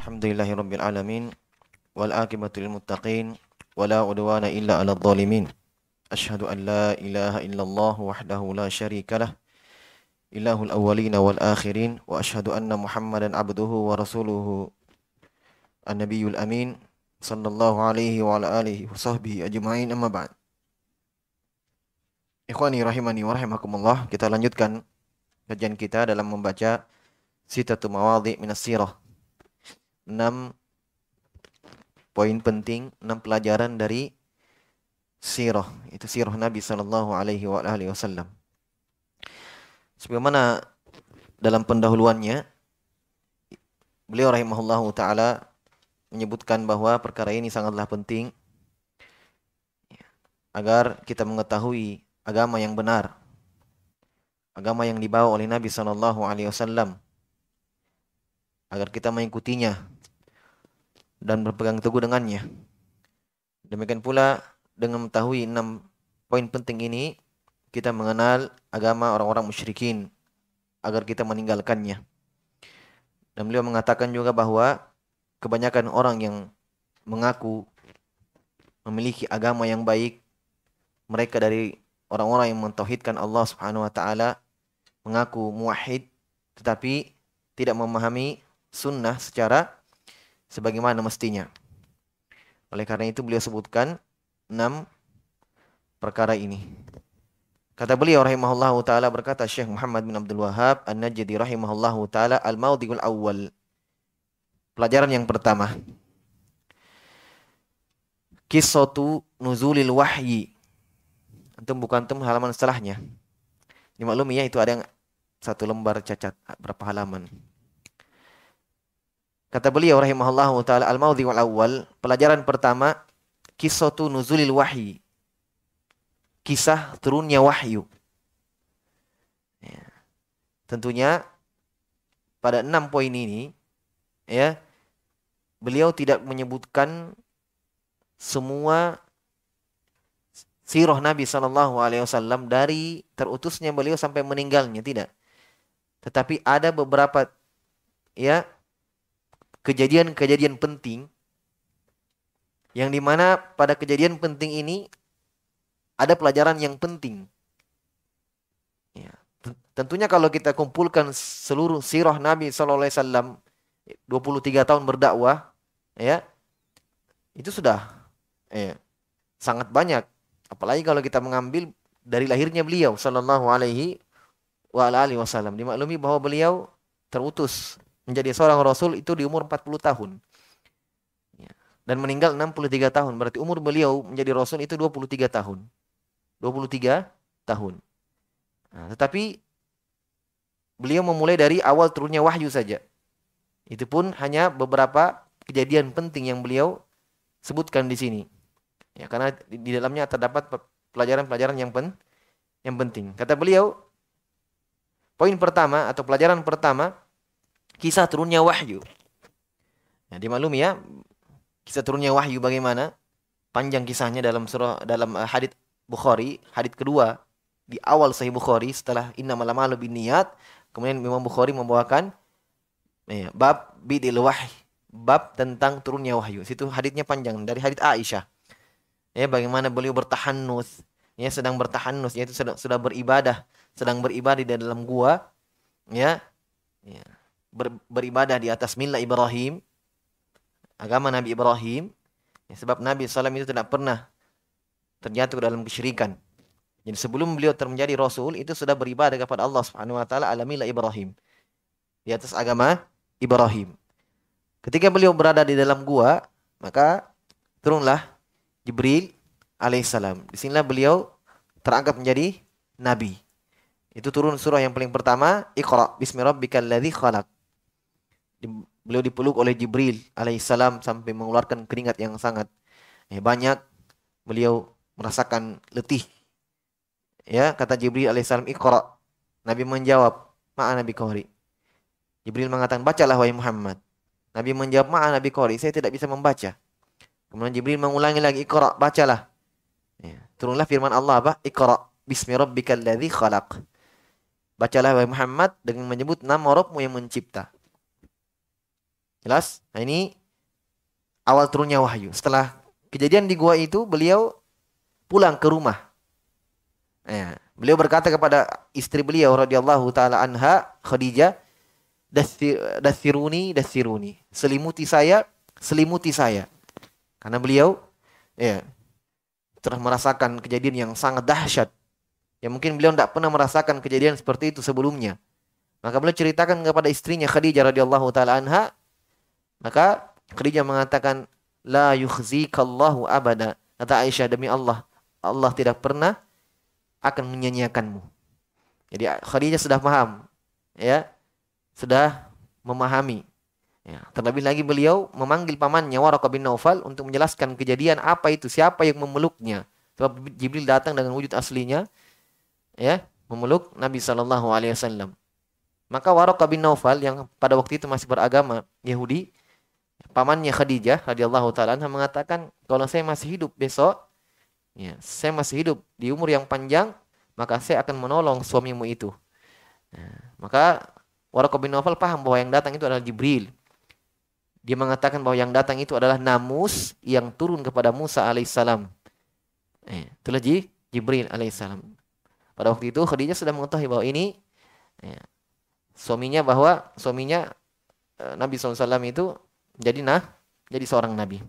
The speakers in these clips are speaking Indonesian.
Alhamdulillahi Rabbil Alamin Wal akibatu lil muttaqin Wala udwana illa ala dhalimin. Ashhadu an la ilaha illallah wahdahu la syarika lah. Ilahul awwalina wal akhirin Wa ashhadu anna muhammadan abduhu wa rasuluhu. An-nabiyul amin Sallallahu alaihi wa ala alihi wa sahbihi ajma'in amma ba'd. Ikhwani rahimani wa rahimakumullah Kita lanjutkan kajian kita dalam membaca Sitatu mawadhi minas sirah enam poin penting, enam pelajaran dari sirah. Itu sirah Nabi sallallahu alaihi wasallam. Sebagaimana dalam pendahuluannya beliau rahimahullahu taala menyebutkan bahwa perkara ini sangatlah penting agar kita mengetahui agama yang benar. Agama yang dibawa oleh Nabi sallallahu alaihi wasallam agar kita mengikutinya dan berpegang teguh dengannya. Demikian pula dengan mengetahui enam poin penting ini, kita mengenal agama orang-orang musyrikin agar kita meninggalkannya. Dan beliau mengatakan juga bahwa kebanyakan orang yang mengaku memiliki agama yang baik, mereka dari orang-orang yang mentauhidkan Allah Subhanahu wa taala, mengaku muwahhid tetapi tidak memahami sunnah secara sebagaimana mestinya. Oleh karena itu beliau sebutkan enam perkara ini. Kata beliau rahimahullah taala berkata Syekh Muhammad bin Abdul Wahab An-Najdi rahimahullah taala al-maudhi'ul awal. Pelajaran yang pertama. Kisatu nuzulil wahyi. Antum bukan antum halaman setelahnya. Dimaklumi ya itu ada yang satu lembar cacat berapa halaman. Kata beliau rahimahullah taala al-maudhi wal awal, pelajaran pertama kisatu nuzulil wahyi. Kisah turunnya wahyu. Ya. Tentunya pada enam poin ini ya beliau tidak menyebutkan semua sirah Nabi Shallallahu Alaihi Wasallam dari terutusnya beliau sampai meninggalnya tidak, tetapi ada beberapa ya kejadian-kejadian penting yang di mana pada kejadian penting ini ada pelajaran yang penting. Ya. Tentunya kalau kita kumpulkan seluruh sirah Nabi Sallallahu Alaihi Wasallam 23 tahun berdakwah, ya itu sudah ya, sangat banyak. Apalagi kalau kita mengambil dari lahirnya beliau Sallallahu Alaihi Wasallam. Dimaklumi bahwa beliau terutus menjadi seorang rasul itu di umur 40 tahun. Ya. Dan meninggal 63 tahun. Berarti umur beliau menjadi rasul itu 23 tahun. 23 tahun. Nah, tetapi beliau memulai dari awal turunnya wahyu saja. Itu pun hanya beberapa kejadian penting yang beliau sebutkan di sini. Ya, karena di dalamnya terdapat pelajaran-pelajaran yang pen, yang penting. Kata beliau, poin pertama atau pelajaran pertama kisah turunnya wahyu. Ya, dimaklumi ya, kisah turunnya wahyu bagaimana? Panjang kisahnya dalam surah dalam uh, hadits Bukhari, hadits kedua di awal Sahih Bukhari setelah innamal a'malu binniyat, kemudian Imam Bukhari membawakan ya, bab bidil wahyi, bab tentang turunnya wahyu. Situ haditsnya panjang dari hadits Aisyah. Ya, bagaimana beliau bertahanus, ya sedang bertahanus yaitu sedang sudah beribadah, sedang beribadah di dalam gua, ya. Ya ber, beribadah di atas milah Ibrahim, agama Nabi Ibrahim, ya, sebab Nabi SAW itu tidak pernah terjatuh dalam kesyirikan. Jadi sebelum beliau menjadi rasul itu sudah beribadah kepada Allah Subhanahu wa taala alamilah Ibrahim. Di atas agama Ibrahim. Ketika beliau berada di dalam gua, maka turunlah Jibril alaihissalam. Di sinilah beliau terangkat menjadi nabi. Itu turun surah yang paling pertama, Iqra bismi rabbikal beliau dipeluk oleh Jibril alaihissalam sampai mengeluarkan keringat yang sangat eh, banyak. Beliau merasakan letih. Ya, kata Jibril alaihissalam, "Iqra." Nabi menjawab, "Ma'a Nabi Qori." Jibril mengatakan, "Bacalah wahai Muhammad." Nabi menjawab, "Ma'a Nabi Qori, saya tidak bisa membaca." Kemudian Jibril mengulangi lagi, "Iqra, bacalah." Ya, turunlah firman Allah apa? "Iqra bismi rabbikal ladzi khalaq." Bacalah wahai Muhammad dengan menyebut nama Rabbmu yang mencipta. Jelas? Nah ini awal turunnya wahyu. Setelah kejadian di gua itu beliau pulang ke rumah. Ya, beliau berkata kepada istri beliau radhiyallahu taala anha Khadijah, "Dasiruni, dasiruni." Selimuti saya, selimuti saya. Karena beliau ya telah merasakan kejadian yang sangat dahsyat. Ya mungkin beliau tidak pernah merasakan kejadian seperti itu sebelumnya. Maka beliau ceritakan kepada istrinya Khadijah radhiyallahu taala anha. Maka Khadijah mengatakan, "La yukhzikallahu abada." Kata Aisyah, demi Allah, Allah tidak pernah akan menyanyiakanmu. Jadi Khadijah sudah paham, ya, sudah memahami Ya, terlebih lagi beliau memanggil pamannya Waraqah bin Naufal untuk menjelaskan kejadian apa itu, siapa yang memeluknya. Sebab Jibril datang dengan wujud aslinya, ya, memeluk Nabi Shallallahu Alaihi Wasallam. Maka Waraqah bin Naufal yang pada waktu itu masih beragama Yahudi, pamannya Khadijah radhiyallahu taala mengatakan, kalau saya masih hidup besok, ya, saya masih hidup di umur yang panjang, maka saya akan menolong suamimu itu. Nah, maka Waraqah bin Naufal paham bahwa yang datang itu adalah Jibril dia mengatakan bahwa yang datang itu adalah namus yang turun kepada Musa alaihissalam. Eh, itulah Jibril alaihissalam. Pada waktu itu Khadijah sudah mengetahui bahwa ini eh, suaminya bahwa suaminya eh, Nabi SAW itu jadi nah jadi seorang nabi.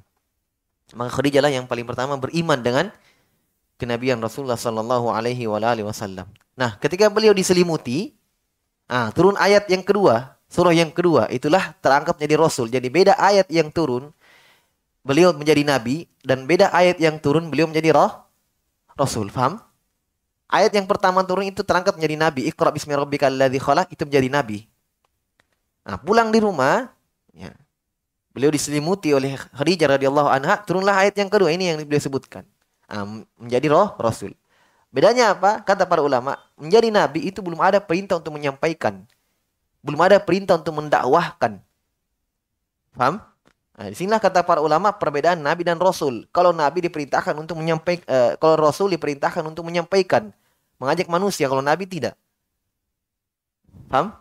Maka Khadijah lah yang paling pertama beriman dengan kenabian Rasulullah Sallallahu Alaihi Wasallam. Nah, ketika beliau diselimuti, ah, turun ayat yang kedua surah yang kedua itulah terangkat menjadi rasul. Jadi beda ayat yang turun beliau menjadi nabi dan beda ayat yang turun beliau menjadi roh rasul. Faham? Ayat yang pertama turun itu terangkat menjadi nabi. Iqra bismi rabbikal ladzi khalaq itu menjadi nabi. Nah, pulang di rumah. Beliau diselimuti oleh Khadijah radhiyallahu anha, turunlah ayat yang kedua ini yang beliau sebutkan. Nah, menjadi roh rasul. Bedanya apa? Kata para ulama, menjadi nabi itu belum ada perintah untuk menyampaikan. Belum ada perintah untuk mendakwahkan. Paham? Nah, di sinilah kata para ulama perbedaan nabi dan rasul. Kalau nabi diperintahkan untuk menyampaikan, uh, kalau rasul diperintahkan untuk menyampaikan, mengajak manusia, kalau nabi tidak. Paham?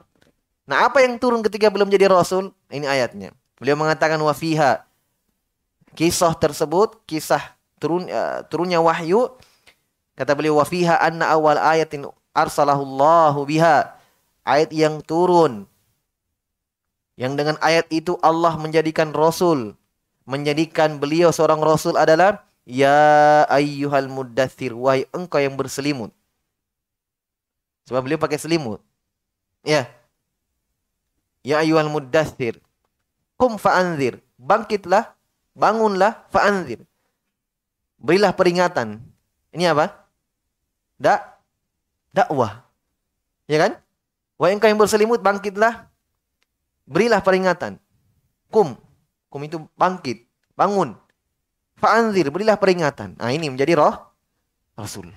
Nah, apa yang turun ketika belum jadi rasul? Ini ayatnya. Beliau mengatakan wafiha. Kisah tersebut, kisah turun uh, turunnya wahyu kata beliau wafiha anna awal ayatin arsalahullahu biha ayat yang turun. Yang dengan ayat itu Allah menjadikan Rasul. Menjadikan beliau seorang Rasul adalah Ya ayyuhal muddathir. Wahai engkau yang berselimut. Sebab beliau pakai selimut. Ya. Ya ayyuhal muddathir. Kum fa'anzir. Bangkitlah. Bangunlah. Fa'anzir. Berilah peringatan. Ini apa? Dak. Dakwah. Ya kan? Wahai engkau yang berselimut, bangkitlah. Berilah peringatan. Kum. Kum itu bangkit. Bangun. Fa'anzir. Berilah peringatan. Nah ini menjadi roh Rasul.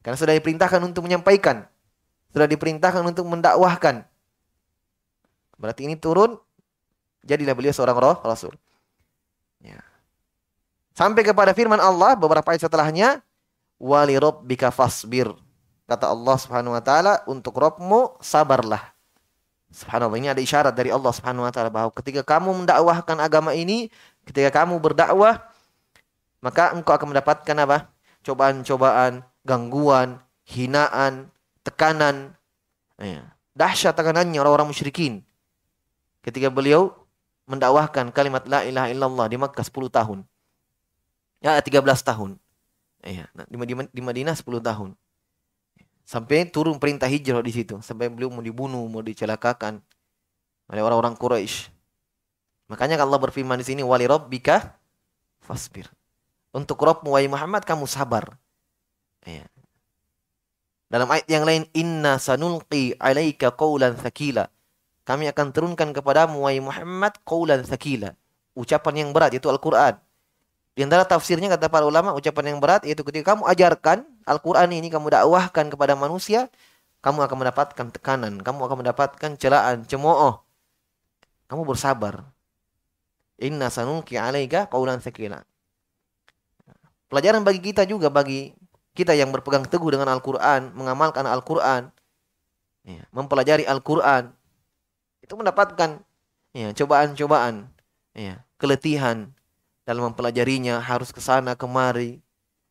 Karena sudah diperintahkan untuk menyampaikan. Sudah diperintahkan untuk mendakwahkan. Berarti ini turun. Jadilah beliau seorang roh Rasul. Ya. Sampai kepada firman Allah beberapa ayat setelahnya. Wali rabbika fasbir. Kata Allah Subhanahu wa taala, untuk Rabbmu sabarlah. Subhanallah, ini ada isyarat dari Allah Subhanahu wa taala bahwa ketika kamu mendakwahkan agama ini, ketika kamu berdakwah, maka engkau akan mendapatkan apa? Cobaan-cobaan, gangguan, hinaan, tekanan. Ya. Dahsyat tekanannya orang-orang musyrikin. Ketika beliau mendakwahkan kalimat la ilaha illallah di Makkah 10 tahun. Ya, 13 tahun. Ya, di, di Madinah 10 tahun. Sampai turun perintah hijrah di situ. Sampai beliau mau dibunuh, mau dicelakakan oleh orang-orang Quraisy. Makanya Allah berfirman di sini wali rabbika fasbir. Untuk Rabbmu wahai Muhammad kamu sabar. Ya. Dalam ayat yang lain inna sanulqi alaika qawlan thaqila. Kami akan turunkan kepadamu wahai Muhammad qawlan thaqila. Ucapan yang berat itu Al-Qur'an. Di antara tafsirnya kata para ulama ucapan yang berat yaitu ketika kamu ajarkan Al-Quran ini kamu dakwahkan kepada manusia, kamu akan mendapatkan tekanan, kamu akan mendapatkan celaan, cemooh. Kamu bersabar. Inna sanunki alaika qaulan sakila. Pelajaran bagi kita juga bagi kita yang berpegang teguh dengan Al-Quran, mengamalkan Al-Quran, ya, mempelajari Al-Quran, itu mendapatkan ya, cobaan-cobaan, ya, keletihan dalam mempelajarinya, harus ke sana kemari.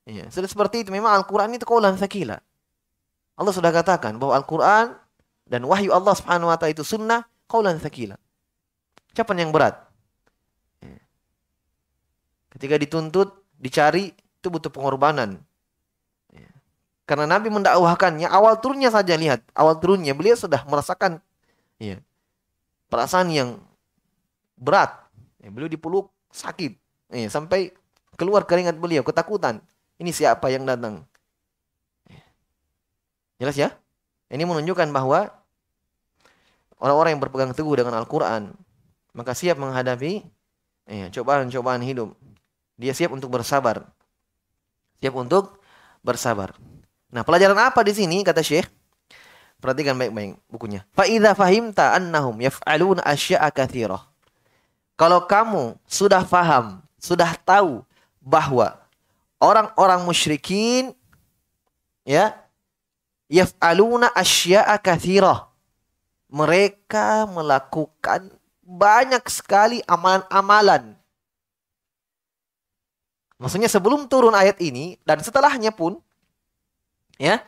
Ya, sudah seperti itu. Memang Al-Qur'an itu kaulan sakila. Allah sudah katakan bahwa Al-Qur'an dan wahyu Allah Subhanahu wa taala itu sunnah kaulan sakila. Ucapan yang berat. Ya. Ketika dituntut, dicari, itu butuh pengorbanan. Ya. Karena Nabi mendakwahkannya, awal turunnya saja lihat, awal turunnya beliau sudah merasakan ya, perasaan yang berat. Ya, beliau dipeluk sakit. Ya, sampai keluar keringat beliau, ketakutan. Ini siapa yang datang? Ya. Jelas ya? Ini menunjukkan bahwa orang-orang yang berpegang teguh dengan Al-Quran, maka siap menghadapi ya, cobaan-cobaan hidup. Dia siap untuk bersabar. Siap untuk bersabar. Nah, pelajaran apa di sini kata Syekh? Perhatikan baik-baik bukunya. Fa idza fahimta annahum yaf'aluna asya'a katsirah. Kalau kamu sudah faham, sudah tahu bahwa orang-orang musyrikin ya yaf'aluna asya'a katsirah. Mereka melakukan banyak sekali amalan-amalan. Maksudnya sebelum turun ayat ini dan setelahnya pun ya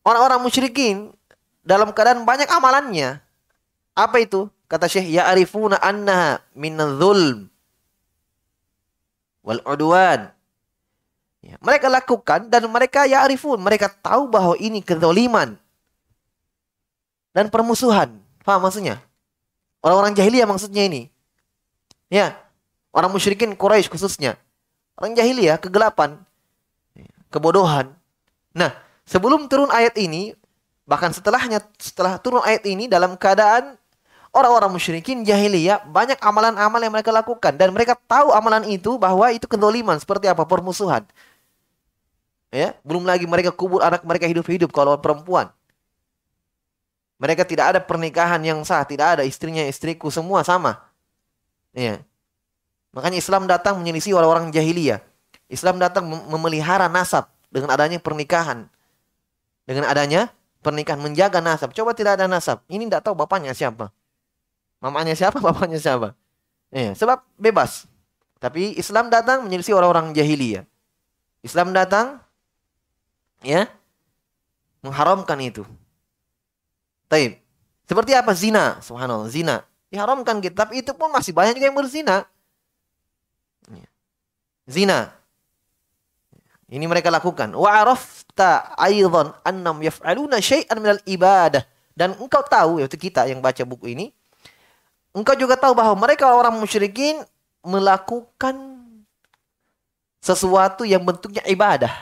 orang-orang musyrikin dalam keadaan banyak amalannya. Apa itu? Kata Syekh, ya arifuna anna min zulm wal udwan. Ya, mereka lakukan dan mereka ya arifun, mereka tahu bahwa ini kezaliman dan permusuhan. Paham maksudnya? Orang-orang jahiliyah maksudnya ini. Ya, orang musyrikin Quraisy khususnya. Orang jahiliyah kegelapan, kebodohan. Nah, sebelum turun ayat ini, bahkan setelahnya setelah turun ayat ini dalam keadaan orang-orang musyrikin jahiliyah banyak amalan-amalan yang mereka lakukan dan mereka tahu amalan itu bahwa itu kedoliman seperti apa permusuhan. Ya, belum lagi mereka kubur anak mereka hidup-hidup kalau perempuan. Mereka tidak ada pernikahan yang sah, tidak ada istrinya istriku semua sama. Ya. Makanya Islam datang menyelisih orang-orang jahiliyah. Islam datang memelihara nasab dengan adanya pernikahan. Dengan adanya pernikahan menjaga nasab. Coba tidak ada nasab. Ini tidak tahu bapaknya siapa. Mamanya siapa, bapaknya siapa. Ya, sebab bebas. Tapi Islam datang menyelisih orang-orang jahiliyah. Islam datang ya mengharamkan itu. Taib. Seperti apa zina? Subhanallah, zina. Diharamkan kita, tapi itu pun masih banyak juga yang berzina. Ya. Zina. Ini mereka lakukan. Wa arafta aidan annam yaf'aluna syai'an minal ibadah. Dan engkau tahu, yaitu kita yang baca buku ini, engkau juga tahu bahwa mereka orang musyrikin melakukan sesuatu yang bentuknya ibadah.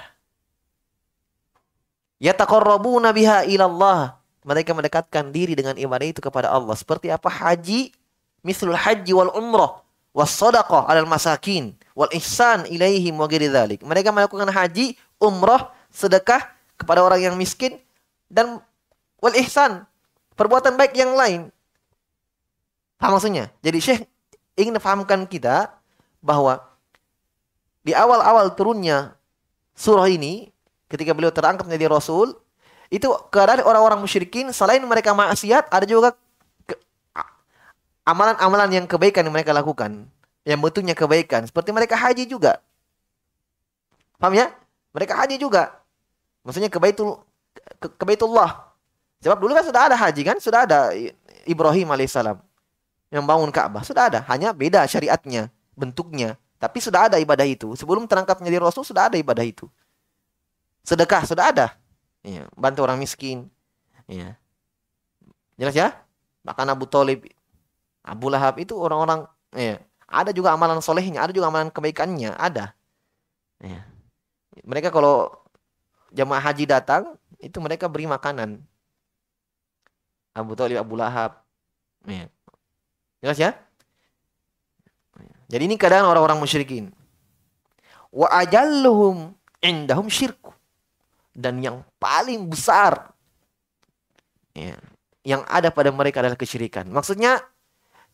Yataqarrabuna biha ilallah mereka mendekatkan diri dengan ibadah itu kepada Allah. Seperti apa? Haji, mislul haji wal umrah, was sadaqah alal masakin, wal ihsan ilaihim wa. Mereka melakukan haji, umrah, sedekah kepada orang yang miskin, dan wal ihsan, perbuatan baik yang lain. Paham maksudnya? Jadi Syekh ingin fahamkan kita bahwa di awal-awal turunnya surah ini, ketika beliau terangkat menjadi Rasul, itu keadaan orang-orang musyrikin selain mereka maksiat ada juga amalan-amalan yang kebaikan yang mereka lakukan. Yang bentuknya kebaikan. Seperti mereka haji juga. Paham ya? Mereka haji juga. Maksudnya ke Baitul ke, ke Baitullah. Sebab dulu kan sudah ada haji kan? Sudah ada Ibrahim alaihissalam yang bangun Ka'bah. Sudah ada. Hanya beda syariatnya, bentuknya. Tapi sudah ada ibadah itu. Sebelum terangkat menjadi Rasul sudah ada ibadah itu. Sedekah sudah ada. Ya, bantu orang miskin. Ya. Jelas ya? Bahkan Abu Talib, Abu Lahab itu orang-orang ya, ada juga amalan solehnya, ada juga amalan kebaikannya, ada. Ya. Mereka kalau jamaah haji datang, itu mereka beri makanan. Abu Talib, Abu Lahab. Ya. Jelas ya? Jadi ini keadaan orang-orang musyrikin. Wa ajalluhum indahum syirku dan yang paling besar ya, yang ada pada mereka adalah kesyirikan. Maksudnya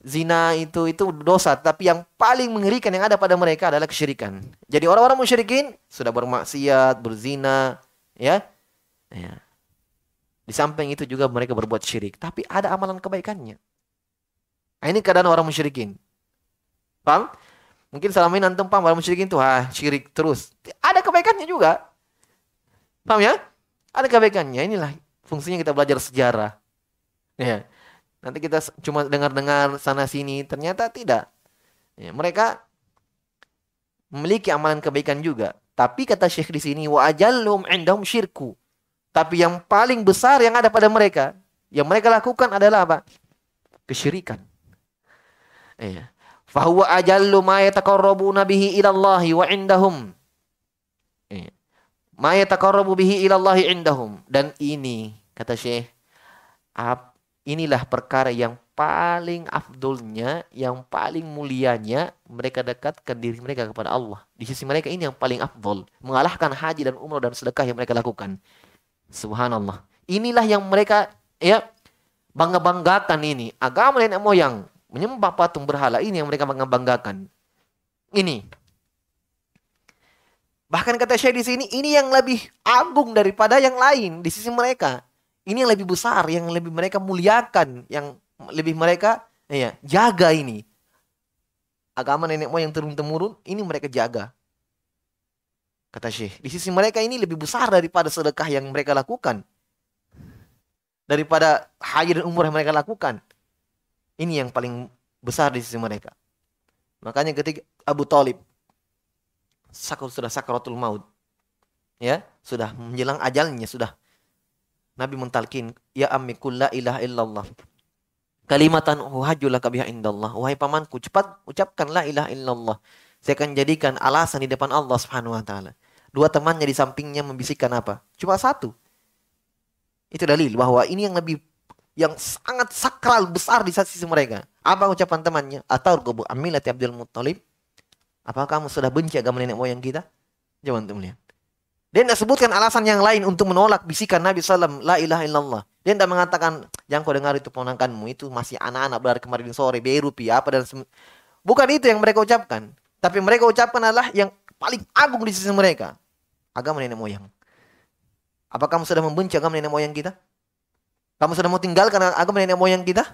zina itu itu dosa, tapi yang paling mengerikan yang ada pada mereka adalah kesyirikan. Jadi orang-orang musyrikin sudah bermaksiat, berzina, ya. ya. Di samping itu juga mereka berbuat syirik, tapi ada amalan kebaikannya. Nah, ini keadaan orang musyrikin. Paham? Mungkin selama ini antum paham orang musyrikin itu ah syirik terus. Ada kebaikannya juga. Paham ya? Ada kebaikannya. Inilah fungsinya kita belajar sejarah. Ya. Nanti kita cuma dengar-dengar sana sini, ternyata tidak. Ya, mereka memiliki amalan kebaikan juga. Tapi kata Syekh di sini wa ajallum indahum syirku. Tapi yang paling besar yang ada pada mereka, yang mereka lakukan adalah apa? Kesyirikan. Iya. Fahuwa ajallu ma yataqarrabuna bihi ila Allah wa indahum. Iya. Ma bihi ila Allah indahum. Dan ini kata Syekh, inilah perkara yang paling afdolnya, yang paling mulianya mereka dekatkan diri mereka kepada Allah. Di sisi mereka ini yang paling afdol, mengalahkan haji dan umrah dan sedekah yang mereka lakukan. Subhanallah. Inilah yang mereka ya bangga-banggakan ini. Agama nenek moyang menyembah patung berhala ini yang mereka bangga-banggakan. Ini. Bahkan kata Syekh di sini ini yang lebih agung daripada yang lain di sisi mereka. Ini yang lebih besar, yang lebih mereka muliakan, yang lebih mereka ya, jaga ini. Agama nenek moyang turun temurun ini mereka jaga. Kata Syekh, di sisi mereka ini lebih besar daripada sedekah yang mereka lakukan. Daripada haji dan umur yang mereka lakukan. Ini yang paling besar di sisi mereka. Makanya ketika Abu Talib sakar sudah sakaratul maut. Ya, sudah menjelang ajalnya sudah. Nabi mentalkin, ya ammi la ilaha illallah. Kalimatan uhajjulah kabiha indallah. Wahai pamanku, cepat ucapkan la ilaha illallah. Saya akan jadikan alasan di depan Allah Subhanahu wa taala. Dua temannya di sampingnya membisikkan apa? Cuma satu. Itu dalil bahwa ini yang lebih yang sangat sakral besar di sisi mereka. Apa ucapan temannya? Atau gobu amilati Abdul Muttalib? Apakah kamu sudah benci agama nenek moyang kita? Jangan untuk melihat. Dia tidak sebutkan alasan yang lain untuk menolak bisikan Nabi SAW. La ilaha illallah. Dia tidak mengatakan, jangan kau dengar itu ponakanmu. Itu masih anak-anak berada kemarin sore. Berupi apa dan Bukan itu yang mereka ucapkan. Tapi mereka ucapkan adalah yang paling agung di sisi mereka agama nenek moyang. Apa kamu sudah membenci agama nenek moyang kita? Kamu sudah mau tinggalkan agama nenek moyang kita?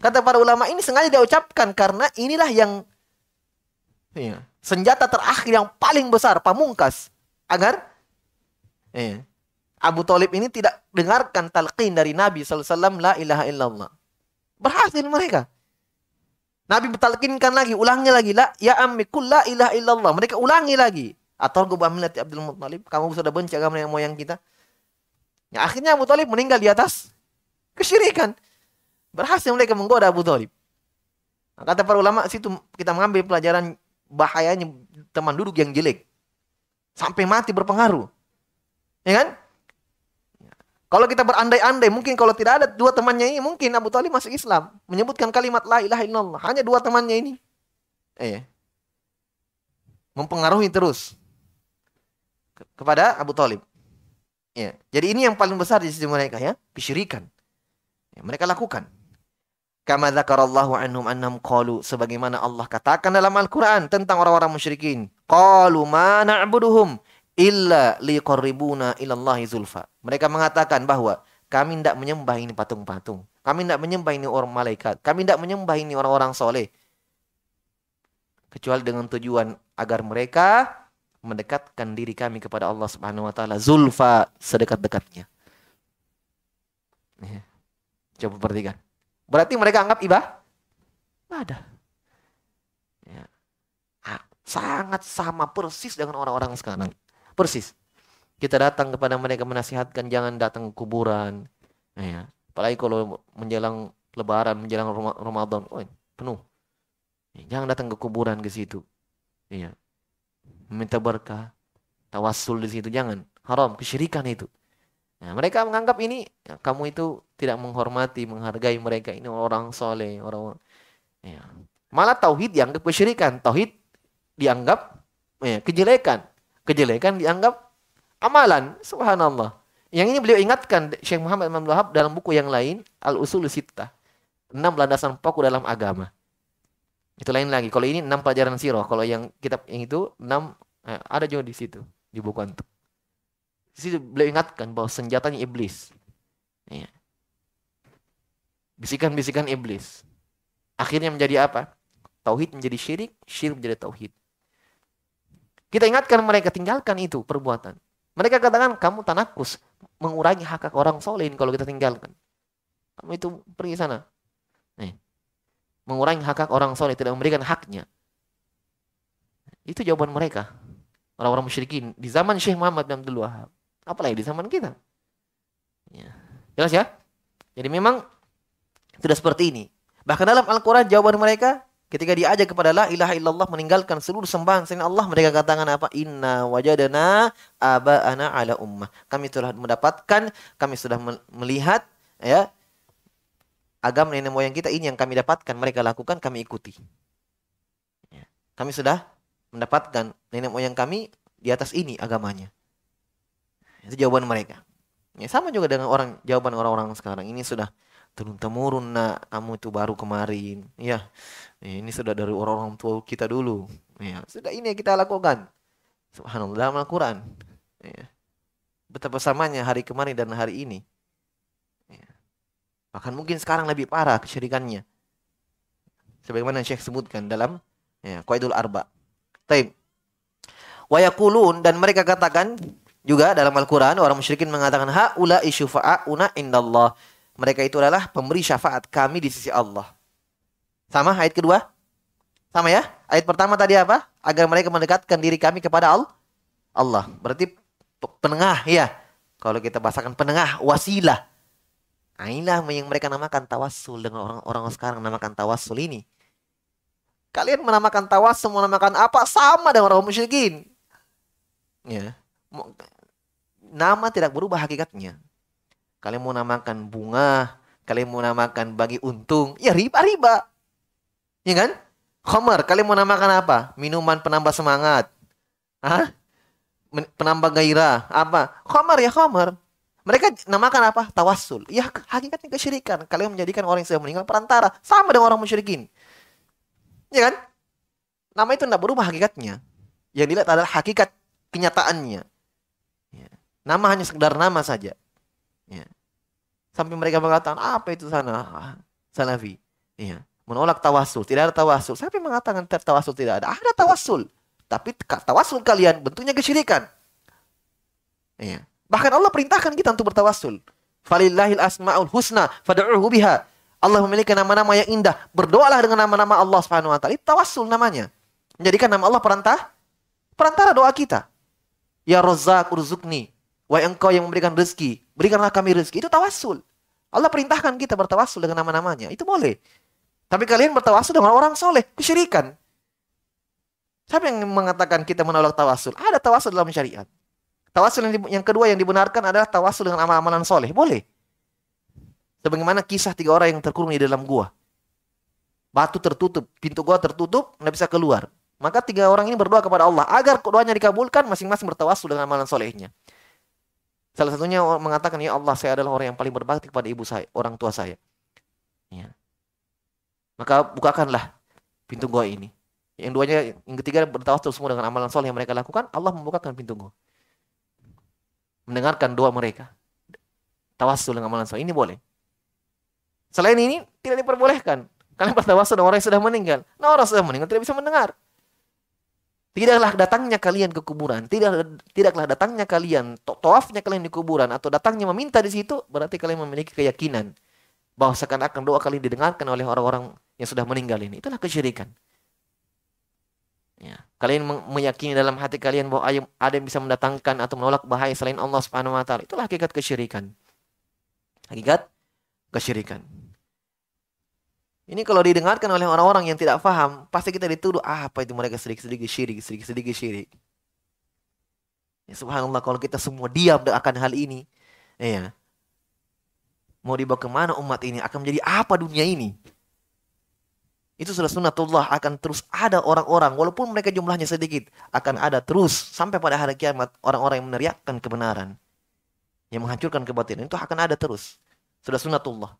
Kata para ulama ini sengaja diucapkan karena inilah yang iya, senjata terakhir yang paling besar, pamungkas. Agar iya, Abu Talib ini tidak dengarkan talqin dari Nabi SAW, la ilaha illallah. Berhasil mereka. Nabi bertalqinkan lagi, ulangnya lagi, la ya ammi la ilaha illallah. Mereka ulangi lagi. Atau gue milati Abdul Muttalib. Kamu sudah benci agama yang moyang kita. Ya, akhirnya Abu Talib meninggal di atas kesyirikan. Berhasil mereka menggoda Abu Talib. Nah, kata para ulama situ kita mengambil pelajaran bahayanya teman duduk yang jelek. Sampai mati berpengaruh. Ya kan? Kalau kita berandai-andai, mungkin kalau tidak ada dua temannya ini, mungkin Abu Talib masuk Islam. Menyebutkan kalimat la ilaha illallah. Hanya dua temannya ini. Eh, mempengaruhi terus kepada Abu Talib. Ya. Jadi ini yang paling besar di sisi mereka ya, kesyirikan. Ya, mereka lakukan. Kama dzakarallahu anhum annahum qalu sebagaimana Allah katakan dalam Al-Qur'an tentang orang-orang musyrikin. Qalu ma na'buduhum illa liqarribuna ilallahi zulfa. Mereka mengatakan bahwa kami tidak menyembah ini patung-patung. Kami tidak menyembah ini orang malaikat. Kami tidak menyembah ini orang-orang soleh. Kecuali dengan tujuan agar mereka mendekatkan diri kami kepada Allah Subhanahu wa taala zulfa sedekat-dekatnya. Ya. Coba perhatikan. Berarti mereka anggap ibah ada. Ya. sangat sama persis dengan orang-orang sekarang. Persis. Kita datang kepada mereka menasihatkan jangan datang ke kuburan. Ya. Apalagi kalau menjelang lebaran, menjelang Ramadan, oh, penuh. Ya, jangan datang ke kuburan ke situ. Ya meminta berkah, tawassul di situ jangan. Haram, kesyirikan itu. Nah, mereka menganggap ini ya, kamu itu tidak menghormati, menghargai mereka ini orang soleh, orang ya. malah tauhid dianggap kesyirikan, tauhid dianggap ya, kejelekan, kejelekan dianggap amalan. Subhanallah. Yang ini beliau ingatkan Syekh Muhammad Imam Wahab dalam buku yang lain Al Usul Sittah. Enam landasan pokok dalam agama. Itu lain lagi. Kalau ini enam pelajaran sirah. Kalau yang kitab yang itu enam eh, ada juga di situ di buku antum. Di situ beliau ingatkan bahwa senjatanya iblis. Ya. Bisikan-bisikan iblis. Akhirnya menjadi apa? Tauhid menjadi syirik, syirik menjadi tauhid. Kita ingatkan mereka tinggalkan itu perbuatan. Mereka katakan kamu tanakus mengurangi hak hak orang soleh kalau kita tinggalkan. Kamu itu pergi sana. Nih. Mengurangi hak hak orang soleh tidak memberikan haknya. Itu jawaban mereka. Orang-orang musyrikin di zaman Syekh Muhammad bin Abdul Wahab. Apalagi di zaman kita. Ya. Jelas ya? Jadi memang sudah seperti ini. Bahkan dalam Al-Quran jawaban mereka ketika diajak kepada la ilaha illallah meninggalkan seluruh sembahan selain Allah mereka katakan apa? Inna wajadana aba'ana ala ummah. Kami telah mendapatkan kami sudah melihat ya agama nenek moyang kita. Ini yang kami dapatkan mereka lakukan kami ikuti. Ya. kami sudah mendapatkan nenek moyang kami di atas ini agamanya. Itu jawaban mereka. Ya sama juga dengan orang jawaban orang-orang sekarang. Ini sudah turun temurun nak kamu itu baru kemarin. Ya ini sudah dari orang-orang tua kita dulu. Ya sudah ini yang kita lakukan. Subhanallah dalam Al-Quran ya. betapa samanya hari kemarin dan hari ini. Ya. bahkan mungkin sekarang lebih parah kesyirikannya. Sebagaimana Syekh sebutkan dalam ya, Qaidul Arba. Taib. Wayakulun dan mereka katakan juga dalam Al-Quran orang musyrikin mengatakan haula isyufa'una indallah mereka itu adalah pemberi syafaat kami di sisi Allah. Sama ayat kedua? Sama ya? Ayat pertama tadi apa? Agar mereka mendekatkan diri kami kepada Allah. Berarti penengah ya. Kalau kita bahasakan penengah, wasilah. Nah, inilah yang mereka namakan tawassul dengan orang-orang sekarang namakan tawassul ini. Kalian menamakan tawassul, menamakan apa? Sama dengan orang musyrikin. Ya. Nama tidak berubah hakikatnya. Kalian mau namakan bunga, kalian mau namakan bagi untung, ya riba-riba. Ya kan? Khamar, kalian mau namakan apa? Minuman penambah semangat. Hah? Penambah gairah. Apa? Khamar ya khamar. Mereka namakan apa? Tawassul. Ya hakikatnya kesyirikan. Kalian menjadikan orang yang sudah meninggal perantara. Sama dengan orang musyrikin. Ya kan? Nama itu tidak berubah hakikatnya. Yang dilihat adalah hakikat kenyataannya. Ya. Nama hanya sekedar nama saja. Ya. Sampai mereka mengatakan, apa itu sana? Salafi. Iya. Menolak tawasul. Tidak ada tawasul. Siapa yang mengatakan tawasul tidak ada? Ada tawasul. Tapi tawasul kalian bentuknya kesyirikan. Iya. Bahkan Allah perintahkan kita untuk bertawasul. Falillahil asma'ul husna fad'uhu biha. Allah memiliki nama-nama yang indah. Berdoalah dengan nama-nama Allah Subhanahu wa taala. Itu tawasul namanya. Menjadikan nama Allah perantara perantara doa kita. Ya Razzaq urzukni Wahai engkau yang memberikan rezeki, berikanlah kami rezeki. Itu tawasul. Allah perintahkan kita bertawasul dengan nama-namanya. Itu boleh. Tapi kalian bertawasul dengan orang soleh. Kesyirikan. Siapa yang mengatakan kita menolak tawasul? Ada tawasul dalam syariat. Tawasul yang, yang kedua yang dibenarkan adalah tawasul dengan amal-amalan soleh. Boleh. Sebagaimana kisah tiga orang yang terkurung di dalam gua. Batu tertutup, pintu gua tertutup, nggak bisa keluar. Maka tiga orang ini berdoa kepada Allah agar doanya dikabulkan, masing-masing bertawasul dengan amalan solehnya. Salah satunya mengatakan, ya Allah saya adalah orang yang paling berbakti kepada ibu saya, orang tua saya. Ya. Maka bukakanlah pintu gua ini. Yang duanya, yang ketiga bertawasul semua dengan amalan soleh yang mereka lakukan, Allah membukakan pintu gua. Mendengarkan doa mereka. Tawasul dengan amalan soleh, ini boleh. Selain ini, tidak diperbolehkan. Kalian bertawasul dengan orang yang sudah meninggal. Nah orang sudah meninggal tidak bisa mendengar. Tidaklah datangnya kalian ke kuburan, tidak tidaklah datangnya kalian tawafnya kalian di kuburan atau datangnya meminta di situ berarti kalian memiliki keyakinan bahwa seakan-akan doa kalian didengarkan oleh orang-orang yang sudah meninggal ini. Itulah kesyirikan. Ya. Kalian meyakini dalam hati kalian bahwa ada yang bisa mendatangkan atau menolak bahaya selain Allah Subhanahu wa taala. Itulah hakikat kesyirikan. Hakikat kesyirikan. Ini kalau didengarkan oleh orang-orang yang tidak paham, pasti kita dituduh, ah, apa itu mereka sedikit-sedikit syirik, sedikit-sedikit syirik. Ya, subhanallah kalau kita semua diam akan hal ini, ya, mau dibawa ke mana umat ini, akan menjadi apa dunia ini? Itu sudah sunnatullah akan terus ada orang-orang, walaupun mereka jumlahnya sedikit, akan ada terus sampai pada hari kiamat orang-orang yang meneriakkan kebenaran, yang menghancurkan kebatilan itu akan ada terus. Sudah sunnatullah.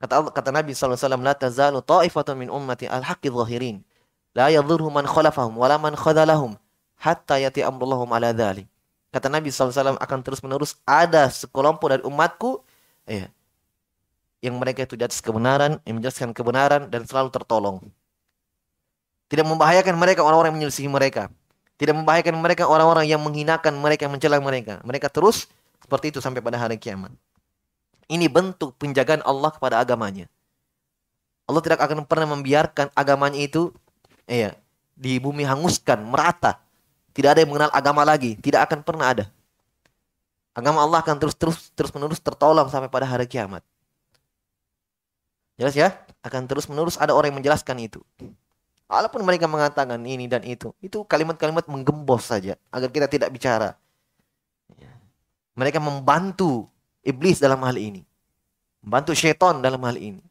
Kata Allah, kata Nabi SAW, La tazalu ta'ifatun min ummati al-haqqi zahirin. La yadhurhum man khalafahum, wala man khadalahum. Hatta yati amrullahum ala dhalik. Kata Nabi SAW akan terus menerus ada sekelompok dari umatku. Ya, yang mereka itu atas kebenaran, yang menjelaskan kebenaran dan selalu tertolong. Tidak membahayakan mereka orang-orang yang menyelisihi mereka. Tidak membahayakan mereka orang-orang yang menghinakan mereka, mencela mereka. Mereka terus seperti itu sampai pada hari kiamat. Ini bentuk penjagaan Allah kepada agamanya. Allah tidak akan pernah membiarkan agamanya itu iya, di bumi hanguskan, merata. Tidak ada yang mengenal agama lagi, tidak akan pernah ada. Agama Allah akan terus terus terus menerus tertolong sampai pada hari kiamat. Jelas ya? Akan terus menerus ada orang yang menjelaskan itu. Walaupun mereka mengatakan ini dan itu, itu kalimat-kalimat menggembos saja agar kita tidak bicara. Ya. Mereka membantu iblis dalam hal ini. Membantu syaitan dalam hal ini.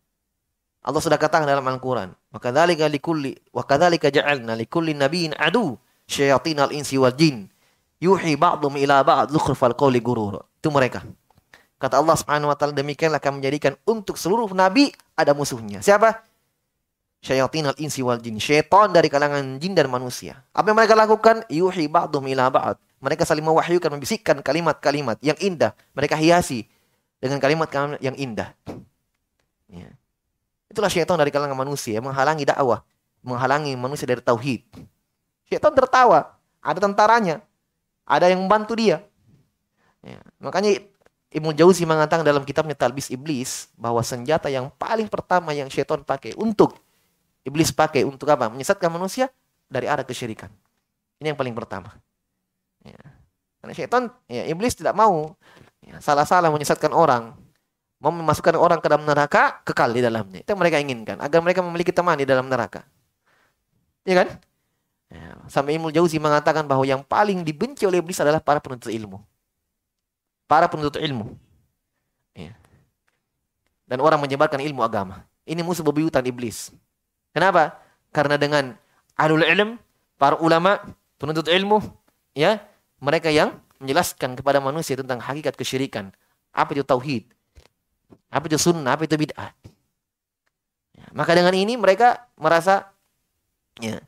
Allah sudah katakan dalam Al-Quran. Kadzalika ja'alna likulli nabiyyin adu al insi wal jin. Yuhi ba'dhum ila ba'd zukhrufal qawli gurur. Itu mereka. Kata Allah Subhanahu wa taala demikianlah akan menjadikan untuk seluruh nabi ada musuhnya. Siapa? Al insi wal jin. Syaitan dari kalangan jin dan manusia. Apa yang mereka lakukan? Yuhi ba'dhum ila ba'd. Mereka saling mewahyukan, membisikkan kalimat-kalimat yang indah. Mereka hiasi dengan kalimat-kalimat yang indah. Ya. Itulah syaitan dari kalangan manusia, menghalangi dakwah, menghalangi manusia dari tauhid. Syaitan tertawa, ada tentaranya, ada yang membantu dia. Ya. Makanya Ibnu Jauzi mengatakan dalam kitabnya Talbis Iblis bahwa senjata yang paling pertama yang syaitan pakai untuk iblis pakai untuk apa? Menyesatkan manusia dari arah kesyirikan. Ini yang paling pertama. Ya. Karena syaitan, ya, iblis tidak mau ya, salah-salah menyesatkan orang. Mau memasukkan orang ke dalam neraka, kekal di dalamnya. Itu yang mereka inginkan. Agar mereka memiliki teman di dalam neraka. Iya kan? Ya, sampai Ibnu Jauzi mengatakan bahwa yang paling dibenci oleh iblis adalah para penuntut ilmu. Para penuntut ilmu. Ya. Dan orang menyebarkan ilmu agama. Ini musuh bebuyutan iblis. Kenapa? Karena dengan alul ilm, para ulama, penuntut ilmu, ya, mereka yang menjelaskan kepada manusia tentang hakikat kesyirikan. Apa itu tauhid? Apa itu sunnah? Apa itu bid'ah? Ya, maka dengan ini mereka merasa ya,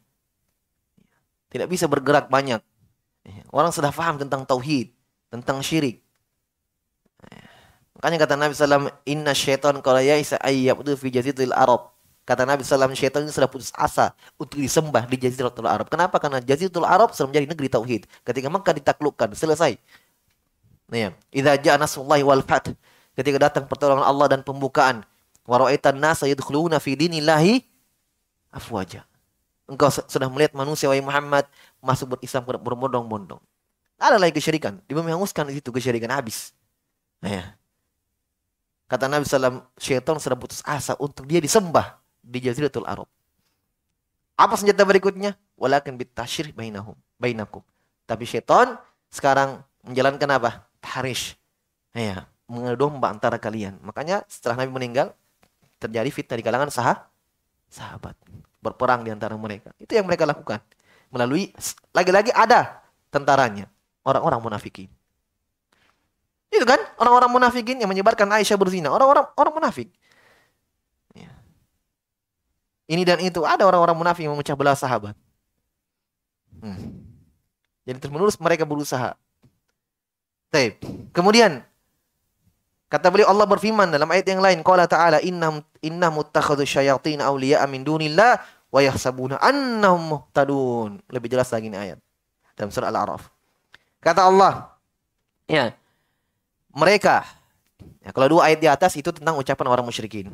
tidak bisa bergerak banyak. Ya, orang sudah paham tentang tauhid, tentang syirik. Ya, makanya kata Nabi SAW, Inna syaitan kalau ya'isa ayyabdu fi jazidil Arab. Kata Nabi SAW, syaitan ini sudah putus asa untuk disembah di Jaziratul Arab. Kenapa? Karena Jaziratul Arab sudah menjadi negeri tauhid. Ketika Mekah ditaklukkan, selesai. Nah, ya. Idza ja'a nasrullahi wal fath. Ketika datang pertolongan Allah dan pembukaan. Wa ra'aitan nasa yadkhuluna fi dinillahi afwaja. Engkau sudah melihat manusia wahai Muhammad masuk berislam berbondong-bondong. Ada lagi kesyirikan. Di bumi hanguskan itu kesyirikan habis. Ya. Kata Nabi SAW, syaitan sudah putus asa untuk dia disembah di Jaziratul Arab. Apa senjata berikutnya? Walakin bitasyir bainahum, bainakum. Tapi syaitan sekarang menjalankan apa? Tahrish. Ya, mengadu domba antara kalian. Makanya setelah Nabi meninggal terjadi fitnah di kalangan sah sahabat. Berperang di antara mereka. Itu yang mereka lakukan. Melalui lagi-lagi ada tentaranya. Orang-orang munafikin. Itu kan orang-orang munafikin yang menyebarkan Aisyah berzina. Orang-orang orang munafik. Ini dan itu. Ada orang-orang munafik yang memecah belah sahabat. Hmm. Jadi terus menerus mereka berusaha. Taib. Kemudian kata beliau Allah berfirman dalam ayat yang lain, qala ta'ala innahum innahum muttakhadhu syayatin awliya'a min dunillah wa yahsabuna annahum muhtadun. Lebih jelas lagi ini ayat dalam surah Al-A'raf. Kata Allah, ya, mereka ya, kalau dua ayat di atas itu tentang ucapan orang musyrikin.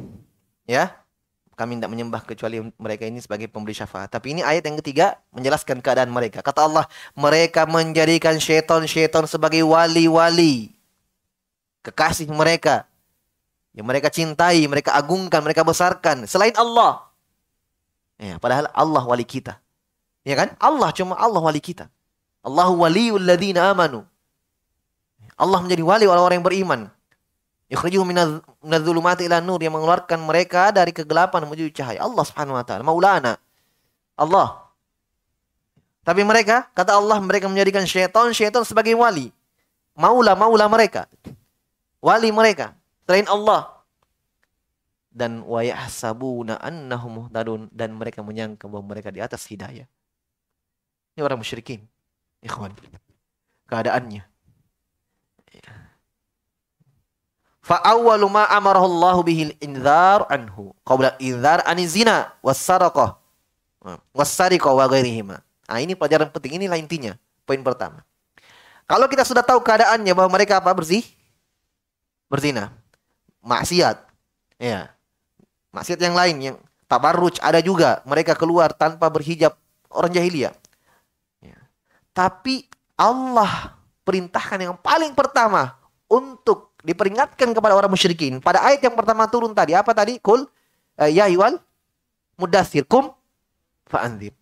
Ya, kami tidak menyembah kecuali mereka ini sebagai pemberi syafaat. Tapi ini ayat yang ketiga menjelaskan keadaan mereka. Kata Allah, mereka menjadikan syaitan-syaitan sebagai wali-wali. Kekasih mereka. Yang mereka cintai, mereka agungkan, mereka besarkan. Selain Allah. Ya, padahal Allah wali kita. Ya kan? Allah cuma Allah wali kita. Allahu waliul ladina amanu. Allah menjadi wali orang-orang yang beriman. Yukhrijuhum minadh-dhulumati ila nur yang mengeluarkan mereka dari kegelapan menuju cahaya. Allah Subhanahu wa taala, Maulana. Allah. Tapi mereka, kata Allah, mereka menjadikan syaitan syaitan sebagai wali. Maula maula mereka. Wali mereka selain Allah. Dan wa yahsabuna annahum muhtadun dan mereka menyangka bahwa mereka di atas hidayah. Ini orang musyrikin. Ikhwan. Keadaannya. Ya Fa awwalu ma amarahullahu bihil inzar anhu qabla inzar anizina was-saraqah was-sariqah wa ghairihima. Nah, ini pelajaran penting inilah intinya. Poin pertama. Kalau kita sudah tahu keadaannya bahwa mereka apa bersih? Berzina. Maksiat. Ya. Maksiat yang lain yang tabarruj ada juga. Mereka keluar tanpa berhijab orang jahiliyah. Ya. Tapi Allah perintahkan yang paling pertama untuk diperingatkan kepada orang musyrikin. Pada ayat yang pertama turun tadi apa tadi? Kul uh, ya ayyuhal mudaththir kum fa'anzir.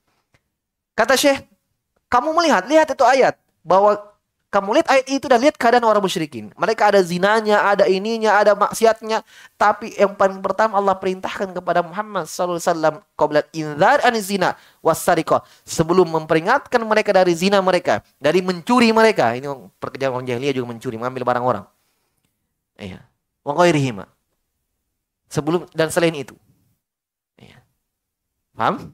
Kata Syekh, kamu melihat, lihat itu ayat bahwa kamu lihat ayat itu dan lihat keadaan orang musyrikin. Mereka ada zinanya, ada ininya, ada maksiatnya. Tapi yang paling pertama Allah perintahkan kepada Muhammad SAW. Qoblat inzar an zina. Sebelum memperingatkan mereka dari zina mereka. Dari mencuri mereka. Ini pekerjaan orang jahiliyah juga mencuri. Mengambil barang orang. Iya. Wa Sebelum dan selain itu. Iya. Paham?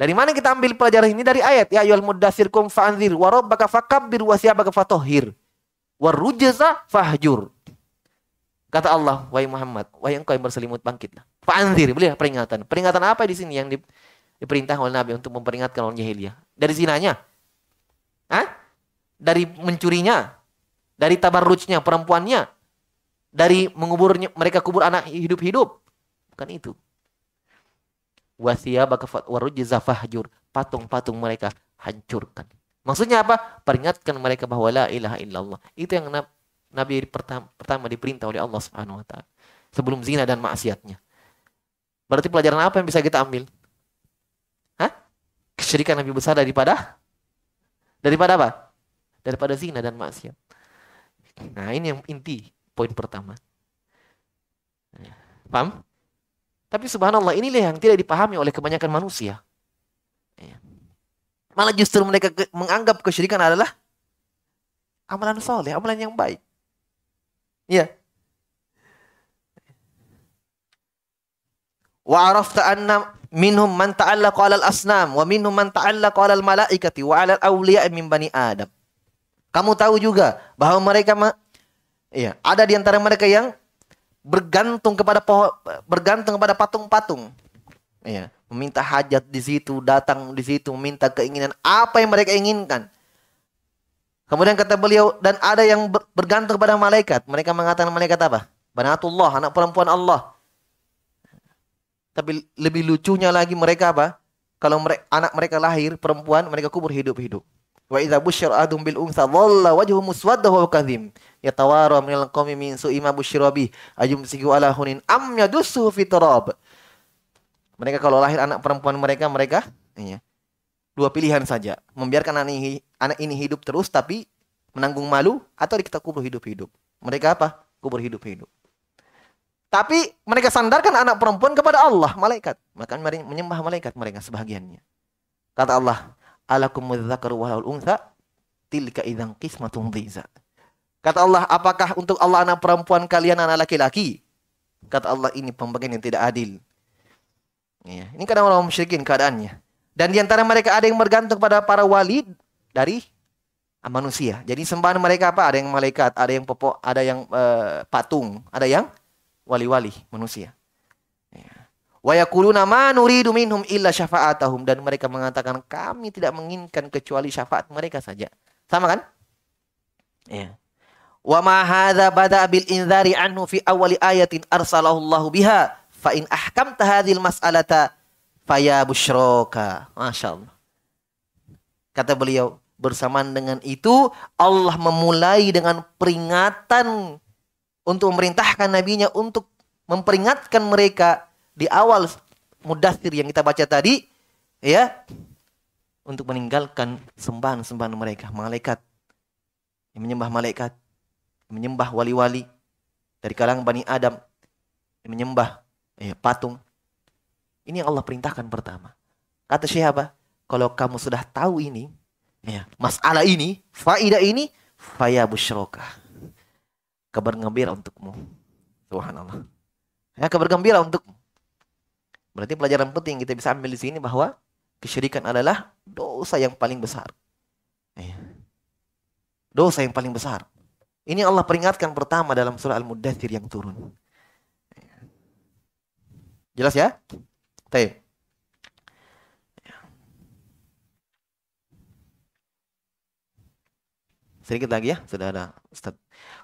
Dari mana kita ambil pelajaran ini? Dari ayat. Ya ayyuhal muddathir kum fa'anzir wa rabbaka fakabbir wa siyabaka fatahhir. Wa rujza fahjur. Kata Allah, wahai Muhammad, wahai engkau yang berselimut bangkitlah. Fa'anzir, beliau peringatan. Peringatan apa di sini yang di, diperintah oleh Nabi untuk memperingatkan orang jahiliyah? Dari zinanya? Hah? Dari mencurinya? Dari tabarrujnya perempuannya? Dari menguburnya mereka kubur anak hidup-hidup? Bukan itu wasiyabaka warujza fahjur. Patung-patung mereka hancurkan. Maksudnya apa? Peringatkan mereka bahwa la ilaha illallah. Itu yang Nabi pertama, pertama diperintah oleh Allah Subhanahu wa taala. Sebelum zina dan maksiatnya. Berarti pelajaran apa yang bisa kita ambil? Hah? Kesyirikan lebih besar daripada daripada apa? Daripada zina dan maksiat. Nah, ini yang inti poin pertama. Paham? Tapi subhanallah inilah yang tidak dipahami oleh kebanyakan manusia. Ya. Malah justru mereka menganggap kesyirikan adalah amalan soleh, amalan yang baik. Ya. Wa arafta anna minhum man ta'allaqa 'alal asnam wa minhum man ta'allaqa 'alal malaikati wa 'alal awliya min bani Adam. Kamu tahu juga bahwa mereka ya, ada di antara mereka yang bergantung kepada bergantung kepada patung-patung. Ya, meminta hajat di situ, datang di situ, meminta keinginan apa yang mereka inginkan. Kemudian kata beliau dan ada yang bergantung kepada malaikat. Mereka mengatakan malaikat apa? Banatullah, anak perempuan Allah. Tapi lebih lucunya lagi mereka apa? Kalau mereka, anak mereka lahir perempuan, mereka kubur hidup-hidup. Wa idza busyira adum bil untha dhalla wajhu muswadda wa kadhim. Yatawara minal qawmi min su'i ma busyira bi. Ajumsiku ala hunin am yadussu fi turab. Mereka kalau lahir anak perempuan mereka, mereka iya, dua pilihan saja. Membiarkan anak ini, anak ini hidup terus tapi menanggung malu atau kita kubur hidup-hidup. Mereka apa? Kubur hidup-hidup. Tapi mereka sandarkan anak perempuan kepada Allah, malaikat. Maka menyembah malaikat mereka sebahagiannya. Kata Allah, alakumul dzakaru wal untha tilka idzan qismatun dhiza. Kata Allah, apakah untuk Allah anak perempuan kalian anak laki-laki? Kata Allah, ini pembagian yang tidak adil. Ya, ini kadang orang musyrikin keadaannya. Dan di antara mereka ada yang bergantung pada para wali dari manusia. Jadi sembahan mereka apa? Ada yang malaikat, ada yang popok, ada yang uh, patung, ada yang wali-wali manusia. Wa ma nuridu minhum illa syafa'atahum dan mereka mengatakan kami tidak menginginkan kecuali syafaat mereka saja. Sama kan? Ya. Wa ma hadza bil inzari anhu fi ayatin arsalahu Allah biha fa in ahkamta hadhil mas'alata faya busyraka. Masyaallah. Kata beliau, bersamaan dengan itu Allah memulai dengan peringatan untuk memerintahkan nabinya untuk memperingatkan mereka di awal mudathir yang kita baca tadi ya untuk meninggalkan sembahan-sembahan mereka malaikat yang menyembah malaikat yang menyembah wali-wali dari kalangan Bani Adam yang menyembah ya, patung. Ini yang Allah perintahkan pertama. Kata siapa kalau kamu sudah tahu ini ya masalah ini faidah ini faya busyroka. Kabar gembira untukmu. Subhanallah. Ya kabar gembira untukmu Berarti pelajaran penting kita bisa ambil di sini bahwa kesyirikan adalah dosa yang paling besar. Iya. Dosa yang paling besar. Ini Allah peringatkan pertama dalam surah Al-Muddathir yang turun. Jelas ya? Baik. Sedikit lagi ya, sudah ada Ustaz.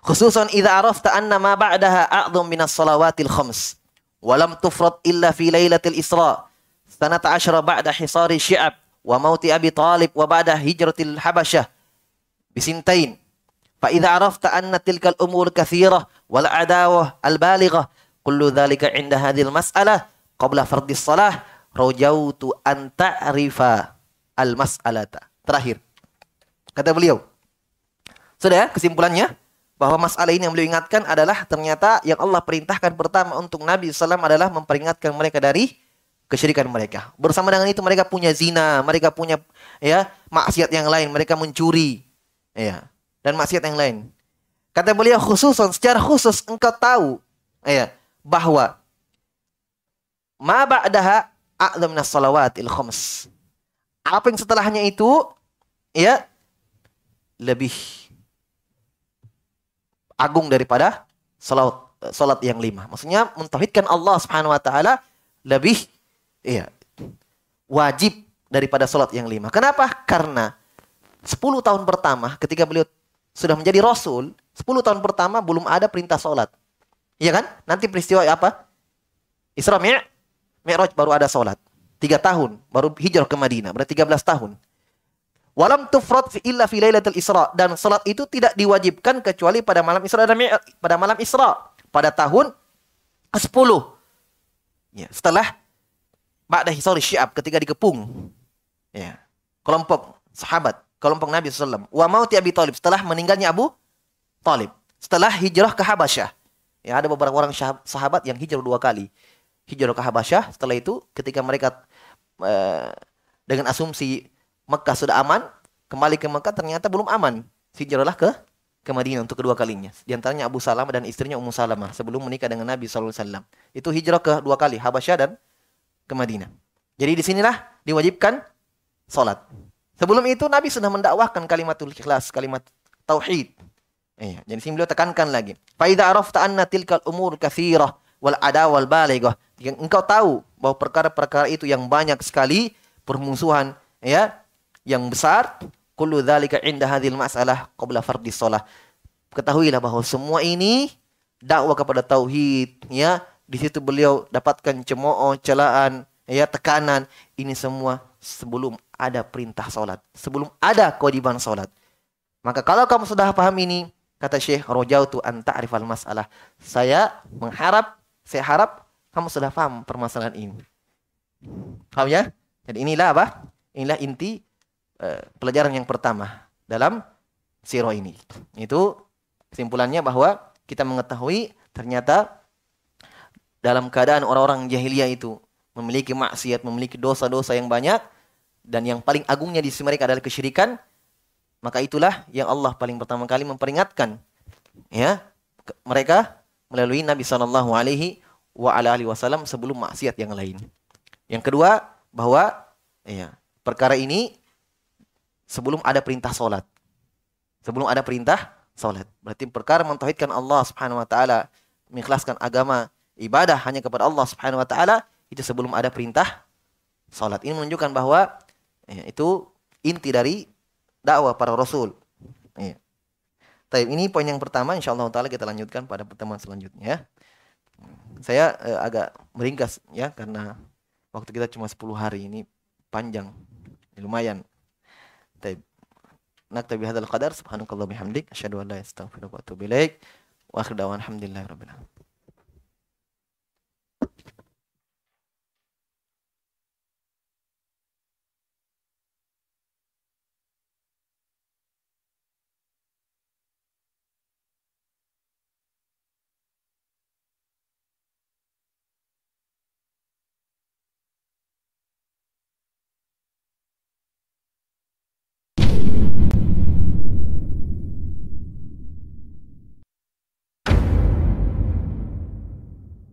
Khususan idza arafta anna ma ba'daha a'dham minas salawatil khams wa lam tufrad illa fi lailatil Isra. Sanata asyra ba'da hisari Syi'ab wa mauti Abi Talib wa ba'da hijratil Habasyah bisintain. Tilkal umur katsirah wal adawah al balighah kullu dhalika 'inda hadhil mas'alah qabla fardis salah rajautu an ta'rifa al mas'alata. Terakhir. Kata beliau, sudah ya kesimpulannya bahwa masalah ini yang beliau ingatkan adalah ternyata yang Allah perintahkan pertama untuk Nabi SAW adalah memperingatkan mereka dari kesyirikan mereka. Bersama dengan itu mereka punya zina, mereka punya ya maksiat yang lain, mereka mencuri, ya dan maksiat yang lain. Kata beliau khusus secara khusus engkau tahu ya bahwa ma ba'daha a'dham minas salawatil khams. Apa yang setelahnya itu ya lebih agung daripada salat salat yang lima. Maksudnya mentauhidkan Allah Subhanahu wa taala lebih iya wajib daripada salat yang lima. Kenapa? Karena 10 tahun pertama ketika beliau sudah menjadi rasul, 10 tahun pertama belum ada perintah salat. Iya kan? Nanti peristiwa apa? Isra Mi'raj baru ada salat. Tiga tahun baru hijrah ke Madinah, berarti 13 tahun. Walam tufrad fi illa fi lailatul Isra dan salat itu tidak diwajibkan kecuali pada malam Isra dan pada malam Isra pada tahun ke-10. Ya, setelah Ba'da hisari Syi'ab ketika dikepung. Ya. Kelompok sahabat, kelompok Nabi SAW. Wa mauti Abi Talib setelah meninggalnya Abu Talib. Setelah hijrah ke Habasyah. Ya, ada beberapa orang sahabat yang hijrah dua kali. Hijrah ke Habasyah, setelah itu ketika mereka uh, dengan asumsi Mekah sudah aman, kembali ke Mekah ternyata belum aman. Hijrahlah ke ke Madinah untuk kedua kalinya. Di antaranya Abu Salamah dan istrinya Ummu Salamah sebelum menikah dengan Nabi SAW. Itu hijrah ke dua kali, Habasyah dan ke Madinah. Jadi di sinilah diwajibkan salat. Sebelum itu Nabi sudah mendakwahkan kalimatul ikhlas, kalimat tauhid. Iya, jadi sini beliau tekankan lagi. Fa idza arafta anna tilkal umur katsirah wal ada wal balighah. Engkau tahu bahwa perkara-perkara itu yang banyak sekali permusuhan ya yang besar, kullu dzalika inda hadhil mas'alah qabla fardhi shalah. Ketahuilah bahwa semua ini dakwah kepada tauhid, ya. Di situ beliau dapatkan cemooh, celaan, ya, tekanan. Ini semua sebelum ada perintah salat, sebelum ada kewajiban salat. Maka kalau kamu sudah paham ini, kata Syekh Rojautu an ta'rifal masalah. Saya mengharap, saya harap kamu sudah paham permasalahan ini. Paham ya? Jadi inilah apa? Inilah inti Eh, pelajaran yang pertama dalam siro ini. Itu kesimpulannya bahwa kita mengetahui ternyata dalam keadaan orang-orang jahiliyah itu memiliki maksiat, memiliki dosa-dosa yang banyak dan yang paling agungnya di sisi mereka adalah kesyirikan, maka itulah yang Allah paling pertama kali memperingatkan ya mereka melalui Nabi Shallallahu alaihi wasallam sebelum maksiat yang lain. Yang kedua bahwa ya perkara ini sebelum ada perintah solat. Sebelum ada perintah solat. Berarti perkara mentauhidkan Allah Subhanahu wa taala, mengikhlaskan agama ibadah hanya kepada Allah Subhanahu wa taala itu sebelum ada perintah solat. Ini menunjukkan bahwa ya, itu inti dari dakwah para rasul. Ya. Taib, ini poin yang pertama insyaallah taala kita lanjutkan pada pertemuan selanjutnya ya. Saya eh, agak meringkas ya karena waktu kita cuma 10 hari ini panjang. Lumayan. طيب نكتب بهذا القدر سبحانك اللهم وبحمدك أشهد أن لا إله إلا أنت أستغفرك وأتوب إليك وآخر دعوانا الحمد لله رب العالمين